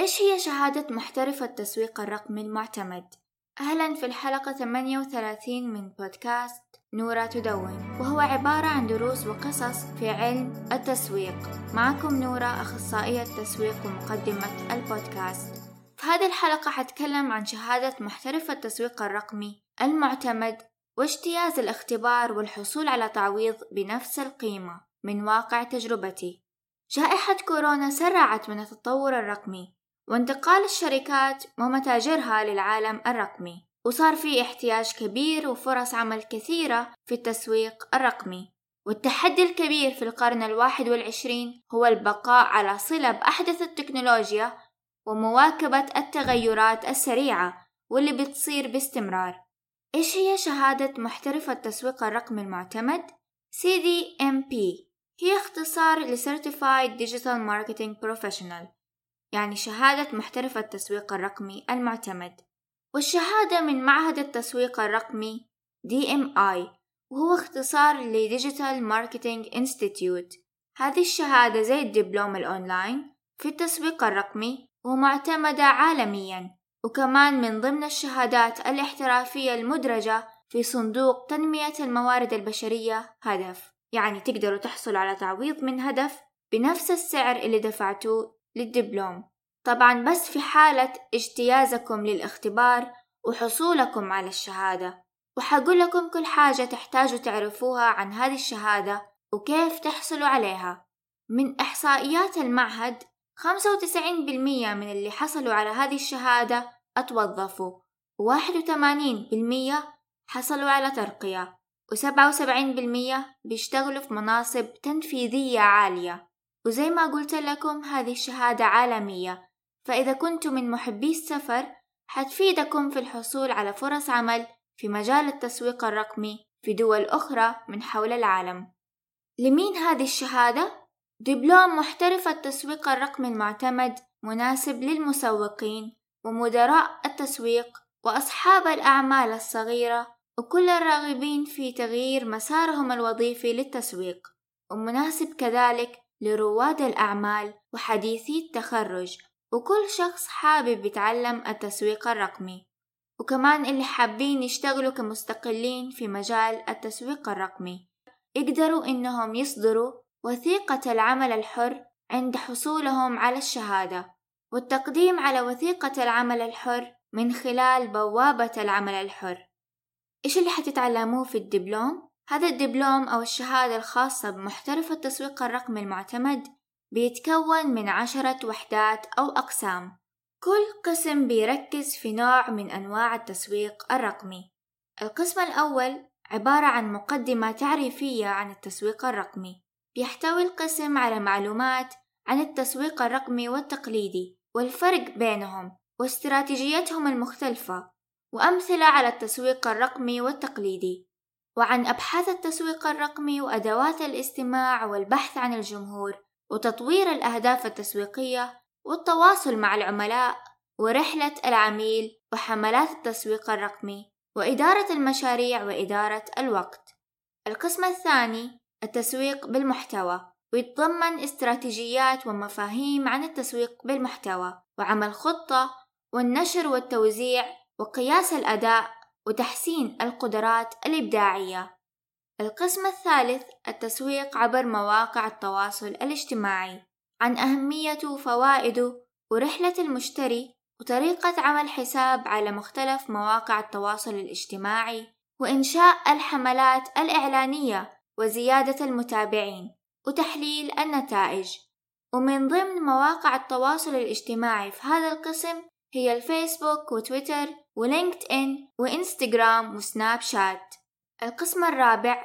إيش هي شهادة محترف التسويق الرقمي المعتمد؟ أهلا في الحلقة 38 من بودكاست نورة تدون وهو عبارة عن دروس وقصص في علم التسويق. معكم نورة أخصائية تسويق ومقدمة البودكاست. في هذه الحلقة حتكلم عن شهادة محترف التسويق الرقمي المعتمد واجتياز الاختبار والحصول على تعويض بنفس القيمة من واقع تجربتي. جائحة كورونا سرعت من التطور الرقمي وانتقال الشركات ومتاجرها للعالم الرقمي وصار في احتياج كبير وفرص عمل كثيرة في التسويق الرقمي. والتحدي الكبير في القرن الواحد والعشرين هو البقاء على صلة بأحدث التكنولوجيا ومواكبة التغيرات السريعة واللي بتصير باستمرار. إيش هي شهادة محترف التسويق الرقمي المعتمد؟ CDMP هي اختصار ل Certified Digital Marketing Professional. يعني شهادة محترف التسويق الرقمي المعتمد. والشهادة من معهد التسويق الرقمي DMI وهو اختصار ل Digital Marketing Institute. هذه الشهادة زي الدبلوم الأونلاين في التسويق الرقمي ومعتمدة عالميا وكمان من ضمن الشهادات الاحترافية المدرجة في صندوق تنمية الموارد البشرية هدف. يعني تقدروا تحصلوا على تعويض من هدف بنفس السعر اللي دفعتوه للدبلوم. طبعا بس في حالة اجتيازكم للاختبار وحصولكم على الشهادة وحقول لكم كل حاجة تحتاجوا تعرفوها عن هذه الشهادة وكيف تحصلوا عليها. من إحصائيات المعهد 95% من اللي حصلوا على هذه الشهادة أتوظفوا و81% حصلوا على ترقية و77% بيشتغلوا في مناصب تنفيذية عالية. وزي ما قلت لكم هذه الشهادة عالمية فإذا كنتم من محبي السفر حتفيدكم في الحصول على فرص عمل في مجال التسويق الرقمي في دول أخرى من حول العالم لمين هذه الشهادة؟ دبلوم محترف التسويق الرقمي المعتمد مناسب للمسوقين ومدراء التسويق وأصحاب الأعمال الصغيرة وكل الراغبين في تغيير مسارهم الوظيفي للتسويق ومناسب كذلك لرواد الأعمال وحديثي التخرج وكل شخص حابب يتعلم التسويق الرقمي وكمان اللي حابين يشتغلوا كمستقلين في مجال التسويق الرقمي يقدروا إنهم يصدروا وثيقة العمل الحر عند حصولهم على الشهادة والتقديم على وثيقة العمل الحر من خلال بوابة العمل الحر إيش اللي حتتعلموه في الدبلوم؟ هذا الدبلوم أو الشهادة الخاصة بمحترف التسويق الرقمي المعتمد بيتكون من عشرة وحدات أو أقسام. كل قسم بيركز في نوع من أنواع التسويق الرقمي. القسم الأول عبارة عن مقدمة تعريفية عن التسويق الرقمي. بيحتوي القسم على معلومات عن التسويق الرقمي والتقليدي والفرق بينهم واستراتيجيتهم المختلفة وأمثلة على التسويق الرقمي والتقليدي. وعن أبحاث التسويق الرقمي وأدوات الاستماع والبحث عن الجمهور وتطوير الأهداف التسويقية والتواصل مع العملاء ورحلة العميل وحملات التسويق الرقمي وإدارة المشاريع وإدارة الوقت. القسم الثاني التسويق بالمحتوى ويتضمن استراتيجيات ومفاهيم عن التسويق بالمحتوى وعمل خطة والنشر والتوزيع وقياس الأداء وتحسين القدرات الإبداعية. القسم الثالث التسويق عبر مواقع التواصل الاجتماعي. عن أهميته وفوائده ورحلة المشتري وطريقة عمل حساب على مختلف مواقع التواصل الاجتماعي وإنشاء الحملات الإعلانية وزيادة المتابعين وتحليل النتائج. ومن ضمن مواقع التواصل الاجتماعي في هذا القسم هي الفيسبوك وتويتر ولينكد إن وإنستغرام وسناب شات. القسم الرابع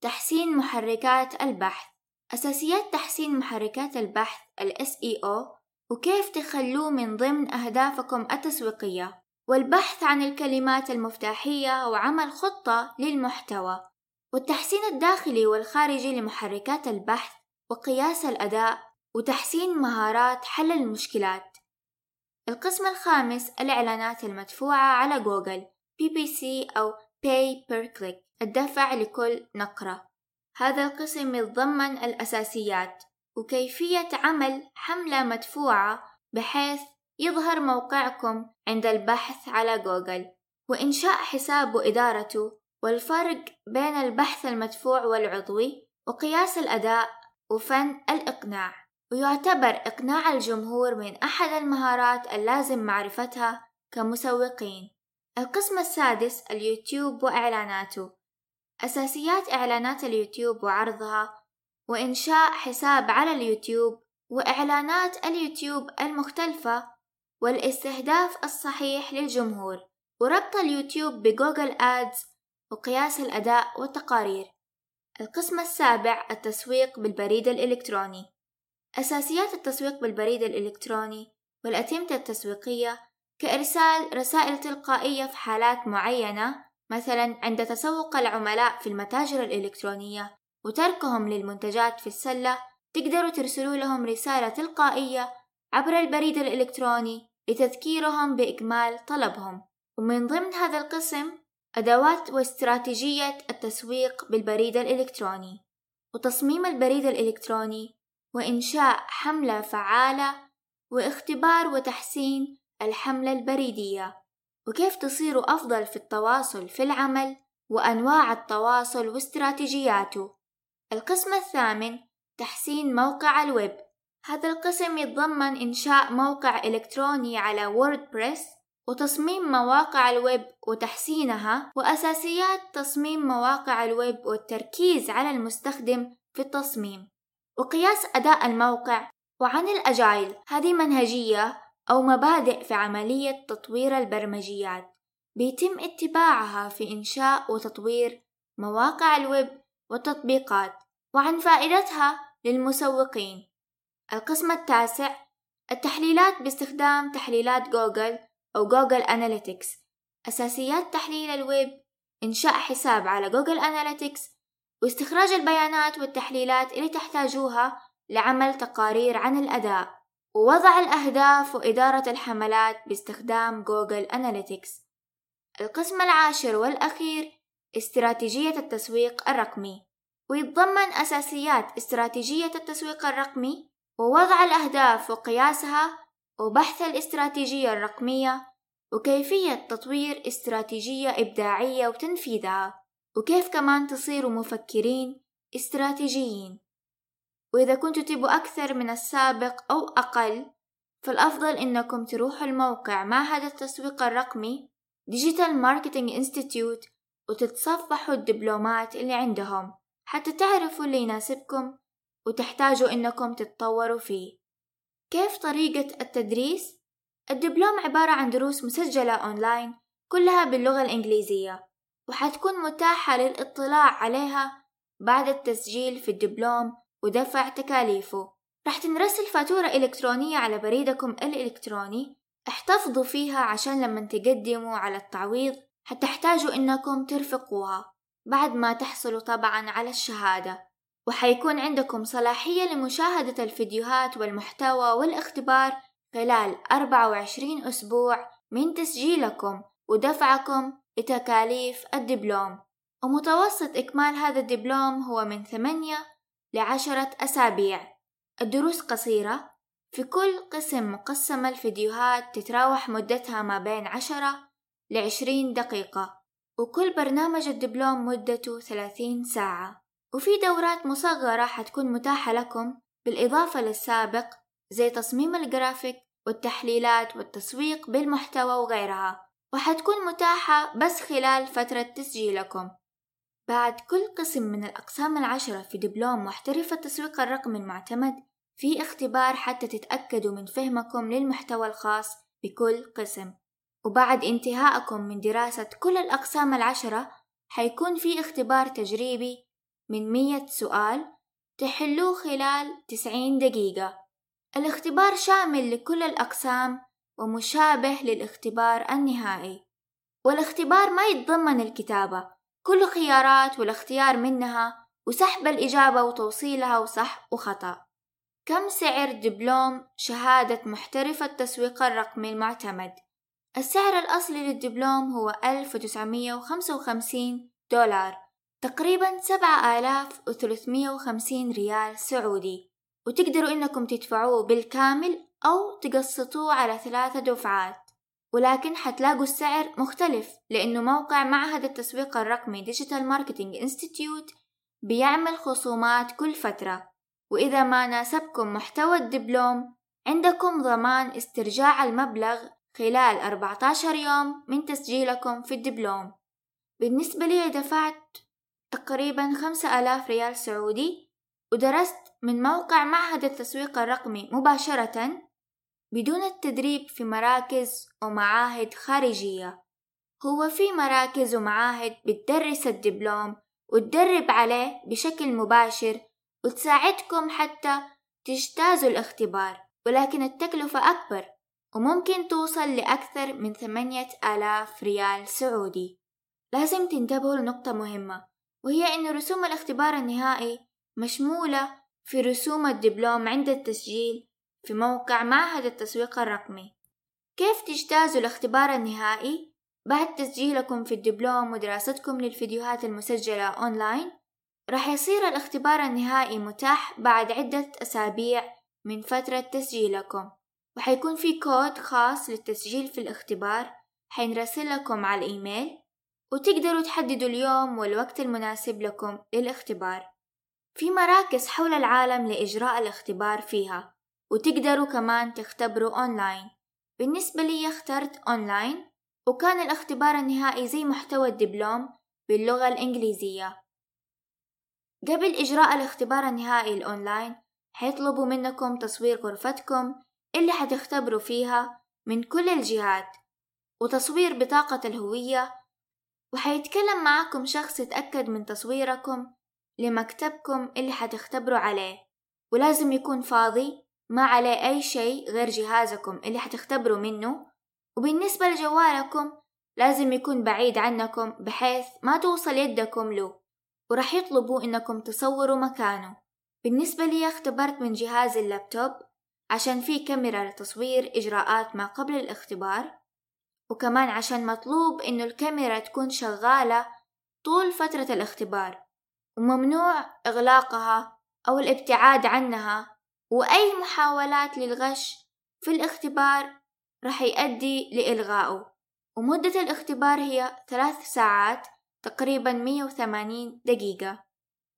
تحسين محركات البحث. أساسيات تحسين محركات البحث ال SEO وكيف تخلوه من ضمن أهدافكم التسويقية. والبحث عن الكلمات المفتاحية وعمل خطة للمحتوى. والتحسين الداخلي والخارجي لمحركات البحث وقياس الأداء وتحسين مهارات حل المشكلات. القسم الخامس الإعلانات المدفوعة على جوجل PPC أو Pay Per Click الدفع لكل نقرة. هذا القسم يتضمن الأساسيات وكيفية عمل حملة مدفوعة بحيث يظهر موقعكم عند البحث على جوجل وإنشاء حساب وإدارته والفرق بين البحث المدفوع والعضوي وقياس الأداء وفن الإقناع. ويعتبر إقناع الجمهور من أحد المهارات اللازم معرفتها كمسوقين. القسم السادس اليوتيوب وإعلاناته. أساسيات إعلانات اليوتيوب وعرضها وإنشاء حساب على اليوتيوب وإعلانات اليوتيوب المختلفة والاستهداف الصحيح للجمهور وربط اليوتيوب بجوجل آدز وقياس الأداء والتقارير. القسم السابع التسويق بالبريد الإلكتروني. أساسيات التسويق بالبريد الإلكتروني والأتمتة التسويقية كإرسال رسائل تلقائية في حالات معينة مثلا عند تسوق العملاء في المتاجر الإلكترونية وتركهم للمنتجات في السلة تقدروا ترسلوا لهم رسالة تلقائية عبر البريد الإلكتروني لتذكيرهم بإكمال طلبهم. ومن ضمن هذا القسم أدوات واستراتيجية التسويق بالبريد الإلكتروني وتصميم البريد الإلكتروني وإنشاء حملة فعالة واختبار وتحسين الحملة البريدية وكيف تصيروا أفضل في التواصل في العمل وأنواع التواصل واستراتيجياته. القسم الثامن تحسين موقع الويب. هذا القسم يتضمن إنشاء موقع إلكتروني على WordPress وتصميم مواقع الويب وتحسينها وأساسيات تصميم مواقع الويب والتركيز على المستخدم في التصميم. وقياس أداء الموقع وعن ال Agile. هذه منهجية أو مبادئ في عملية تطوير البرمجيات. بيتم اتباعها في إنشاء وتطوير مواقع الويب والتطبيقات وعن فائدتها للمسوقين. القسم التاسع التحليلات باستخدام تحليلات جوجل أو Google Analytics أساسيات تحليل الويب إنشاء حساب على Google Analytics واستخراج البيانات والتحليلات اللي تحتاجوها لعمل تقارير عن الأداء. ووضع الأهداف وإدارة الحملات باستخدام جوجل أناليتكس. القسم العاشر والأخير استراتيجية التسويق الرقمي. ويتضمن أساسيات استراتيجية التسويق الرقمي ووضع الأهداف وقياسها وبحث الاستراتيجية الرقمية وكيفية تطوير استراتيجية إبداعية وتنفيذها. وكيف كمان تصيروا مفكرين استراتيجيين. وإذا كنتوا تبوا أكثر من السابق أو أقل فالأفضل إنكم تروحوا الموقع معهد التسويق الرقمي Digital Marketing Institute وتتصفحوا الدبلومات اللي عندهم حتى تعرفوا اللي يناسبكم وتحتاجوا إنكم تتطوروا فيه كيف طريقة التدريس؟ الدبلوم عبارة عن دروس مسجلة أونلاين كلها باللغة الإنجليزية وحتكون متاحة للإطلاع عليها بعد التسجيل في الدبلوم ودفع تكاليفه. راح تنرسل فاتورة إلكترونية على بريدكم الإلكتروني. احتفظوا فيها عشان لما تقدموا على التعويض حتحتاجوا إنكم ترفقوها. بعد ما تحصلوا طبعا على الشهادة. وحيكون عندكم صلاحية لمشاهدة الفيديوهات والمحتوى والاختبار خلال 24 أسبوع من تسجيلكم ودفعكم لتكاليف الدبلوم. ومتوسط إكمال هذا الدبلوم هو من 8 لعشرة أسابيع. الدروس قصيرة. في كل قسم مقسمة الفيديوهات تتراوح مدتها ما بين عشرة لعشرين دقيقة وكل برنامج الدبلوم مدته ثلاثين ساعة. وفي دورات مصغرة حتكون متاحة لكم بالإضافة للسابق زي تصميم الجرافيك والتحليلات والتسويق بالمحتوى وغيرها. وحتكون متاحة بس خلال فترة تسجيلكم. بعد كل قسم من الأقسام العشرة في دبلوم محترف التسويق الرقمي المعتمد في اختبار حتى تتأكدوا من فهمكم للمحتوى الخاص بكل قسم. وبعد انتهائكم من دراسة كل الأقسام العشرة حيكون في اختبار تجريبي من مية سؤال تحلوه خلال تسعين دقيقة. الاختبار شامل لكل الأقسام ومشابه للاختبار النهائي. والاختبار ما يتضمن الكتابة كل خيارات والاختيار منها وسحب الإجابة وتوصيلها وصح وخطأ. كم سعر دبلوم شهادة محترف التسويق الرقمي المعتمد؟ السعر الأصلي للدبلوم هو 1355 دولار تقريبا 7350 ريال سعودي. وتقدروا إنكم تدفعوه بالكامل أو تقسطوه على ثلاثة دفعات. ولكن حتلاقوا السعر مختلف لأنه موقع معهد التسويق الرقمي Digital Marketing Institute بيعمل خصومات كل فترة. وإذا ما ناسبكم محتوى الدبلوم عندكم ضمان استرجاع المبلغ خلال 14 يوم من تسجيلكم في الدبلوم. بالنسبة لي دفعت تقريبا خمسة آلاف ريال سعودي ودرست من موقع معهد التسويق الرقمي مباشرة بدون التدريب في مراكز ومعاهد خارجية. هو في مراكز ومعاهد بتدرس الدبلوم وتدرب عليه بشكل مباشر وتساعدكم حتى تجتازوا الاختبار ولكن التكلفة أكبر وممكن توصل لأكثر من ثمانية آلاف ريال سعودي. لازم تنتبهوا لنقطة مهمة وهي أن رسوم الاختبار النهائي مشمولة في رسوم الدبلوم عند التسجيل في موقع معهد التسويق الرقمي. كيف تجتازوا الاختبار النهائي؟ بعد تسجيلكم في الدبلوم ودراستكم للفيديوهات المسجلة أونلاين راح يصير الاختبار النهائي متاح بعد عدة أسابيع من فترة تسجيلكم. وحيكون في كود خاص للتسجيل في الاختبار حينرسل لكم على الإيميل وتقدروا تحددوا اليوم والوقت المناسب لكم للاختبار. في مراكز حول العالم لإجراء الاختبار فيها. وتقدروا كمان تختبروا أونلاين. بالنسبة لي اخترت أونلاين وكان الاختبار النهائي زي محتوى الدبلوم باللغة الإنجليزية. قبل إجراء الاختبار النهائي الأونلاين حيطلبوا منكم تصوير غرفتكم اللي حتختبروا فيها من كل الجهات وتصوير بطاقة الهوية. وحيتكلم معاكم شخص يتأكد من تصويركم لمكتبكم اللي حتختبروا عليه ولازم يكون فاضي ما عليه أي شيء غير جهازكم اللي حتختبروا منه. وبالنسبة لجوالكم لازم يكون بعيد عنكم بحيث ما توصل يدكم له. ورح يطلبوا إنكم تصوروا مكانه. بالنسبة لي اختبرت من جهاز اللابتوب عشان في كاميرا لتصوير إجراءات ما قبل الاختبار. وكمان عشان مطلوب إنه الكاميرا تكون شغالة طول فترة الاختبار. وممنوع إغلاقها أو الابتعاد عنها. وأي محاولات للغش في الاختبار رح يؤدي لإلغائه. ومدة الاختبار هي ثلاث ساعات تقريبا 180 دقيقة.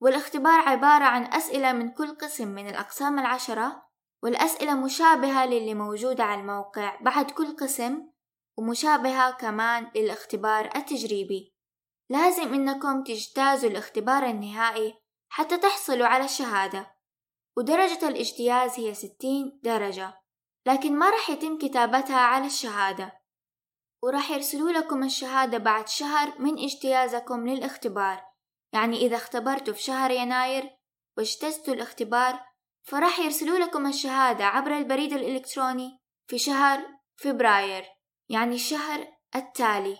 والاختبار عبارة عن أسئلة من كل قسم من الأقسام العشرة والأسئلة مشابهة للي موجودة على الموقع بعد كل قسم ومشابهة كمان للاختبار التجريبي. لازم إنكم تجتازوا الاختبار النهائي حتى تحصلوا على الشهادة. ودرجة الاجتياز هي ستين درجة لكن ما رح يتم كتابتها على الشهادة. ورح يرسلوا لكم الشهادة بعد شهر من اجتيازكم للاختبار. يعني إذا اختبرتوا في شهر يناير واجتزتوا الاختبار فرح يرسلوا لكم الشهادة عبر البريد الإلكتروني في شهر فبراير يعني الشهر التالي.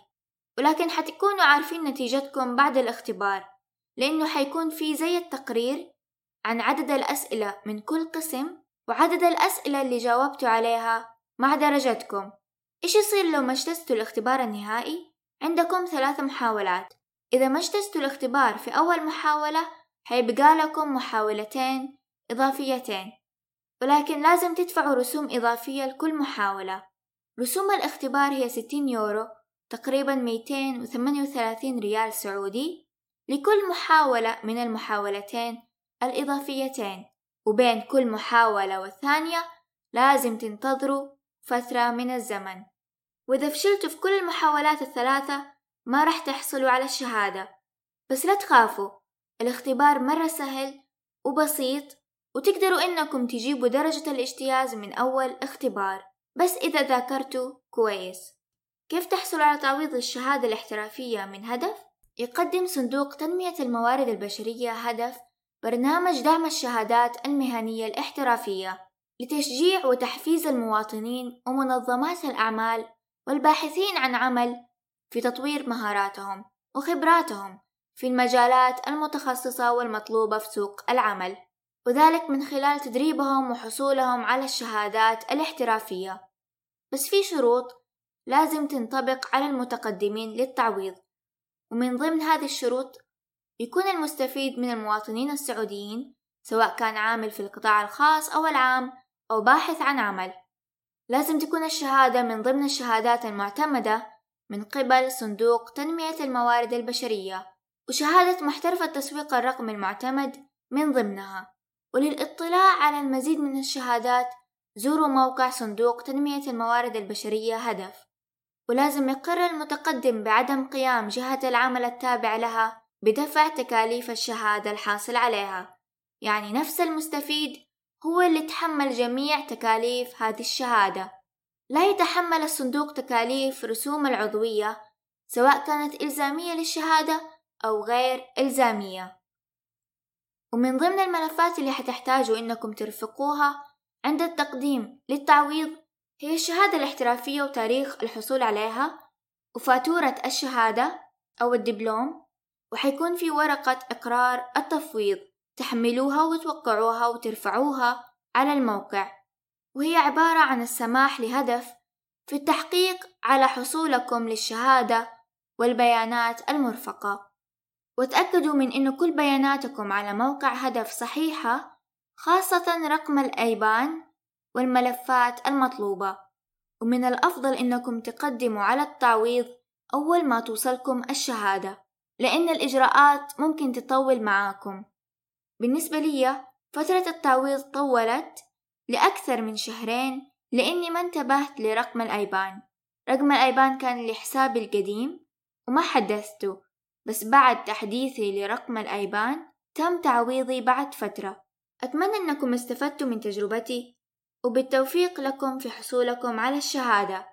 ولكن حتكونوا عارفين نتيجتكم بعد الاختبار لأنه حيكون في زي التقرير عن عدد الأسئلة من كل قسم وعدد الأسئلة اللي جاوبتوا عليها مع درجتكم. إيش يصير لو ما اجتزتوا الاختبار النهائي؟ عندكم ثلاث محاولات. إذا ما اجتزتوا الاختبار في أول محاولة حيبقى لكم محاولتين إضافيتين. ولكن لازم تدفعوا رسوم إضافية لكل محاولة. رسوم الاختبار هي 60 يورو تقريبا 238 ريال سعودي. لكل محاولة من المحاولتين الإضافيتين وبين كل محاولة والثانية لازم تنتظروا فترة من الزمن. وإذا فشلتوا في كل المحاولات الثلاثة ما راح تحصلوا على الشهادة. بس لا تخافوا الاختبار مرة سهل وبسيط وتقدروا إنكم تجيبوا درجة الاجتياز من أول اختبار. بس إذا ذاكرتوا كويس. كيف تحصلوا على تعويض الشهادة الاحترافية من هدف؟ يقدم صندوق تنمية الموارد البشرية هدف برنامج دعم الشهادات المهنية الاحترافية لتشجيع وتحفيز المواطنين ومنظمات الأعمال والباحثين عن عمل في تطوير مهاراتهم وخبراتهم في المجالات المتخصصة والمطلوبة في سوق العمل وذلك من خلال تدريبهم وحصولهم على الشهادات الاحترافية. بس في شروط لازم تنطبق على المتقدمين للتعويض ومن ضمن هذه الشروط يكون المستفيد من المواطنين السعوديين سواء كان عامل في القطاع الخاص أو العام أو باحث عن عمل. لازم تكون الشهادة من ضمن الشهادات المعتمدة من قبل صندوق تنمية الموارد البشرية وشهادة محترف التسويق الرقمي المعتمد من ضمنها. وللاطلاع على المزيد من الشهادات زوروا موقع صندوق تنمية الموارد البشرية هدف. ولازم يقر المتقدم بعدم قيام جهة العمل التابع لها بدفع تكاليف الشهادة الحاصل عليها. يعني نفس المستفيد هو اللي تحمل جميع تكاليف هذه الشهادة. لا يتحمل الصندوق تكاليف رسوم العضوية سواء كانت إلزامية للشهادة أو غير إلزامية. ومن ضمن الملفات اللي حتحتاجوا إنكم ترفقوها عند التقديم للتعويض هي الشهادة الاحترافية وتاريخ الحصول عليها وفاتورة الشهادة أو الدبلوم وحيكون في ورقة إقرار التفويض. تحملوها وتوقعوها وترفعوها على الموقع. وهي عبارة عن السماح لهدف في التحقيق على حصولكم للشهادة والبيانات المرفقة. وتأكدوا من أن كل بياناتكم على موقع هدف صحيحة خاصة رقم الأيبان والملفات المطلوبة. ومن الأفضل أنكم تقدموا على التعويض أول ما توصلكم الشهادة. لأن الإجراءات ممكن تطول معاكم. بالنسبة لي فترة التعويض طولت لأكثر من شهرين لأني ما انتبهت لرقم الأيبان. رقم الأيبان كان لحسابي القديم وما حدثته بس بعد تحديثي لرقم الأيبان تم تعويضي بعد فترة. أتمنى أنكم استفدتوا من تجربتي وبالتوفيق لكم في حصولكم على الشهادة.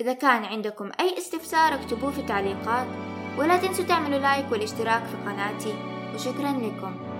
إذا كان عندكم أي استفسار اكتبوه في التعليقات ولا تنسوا تعملوا لايك والاشتراك في قناتي وشكرا لكم.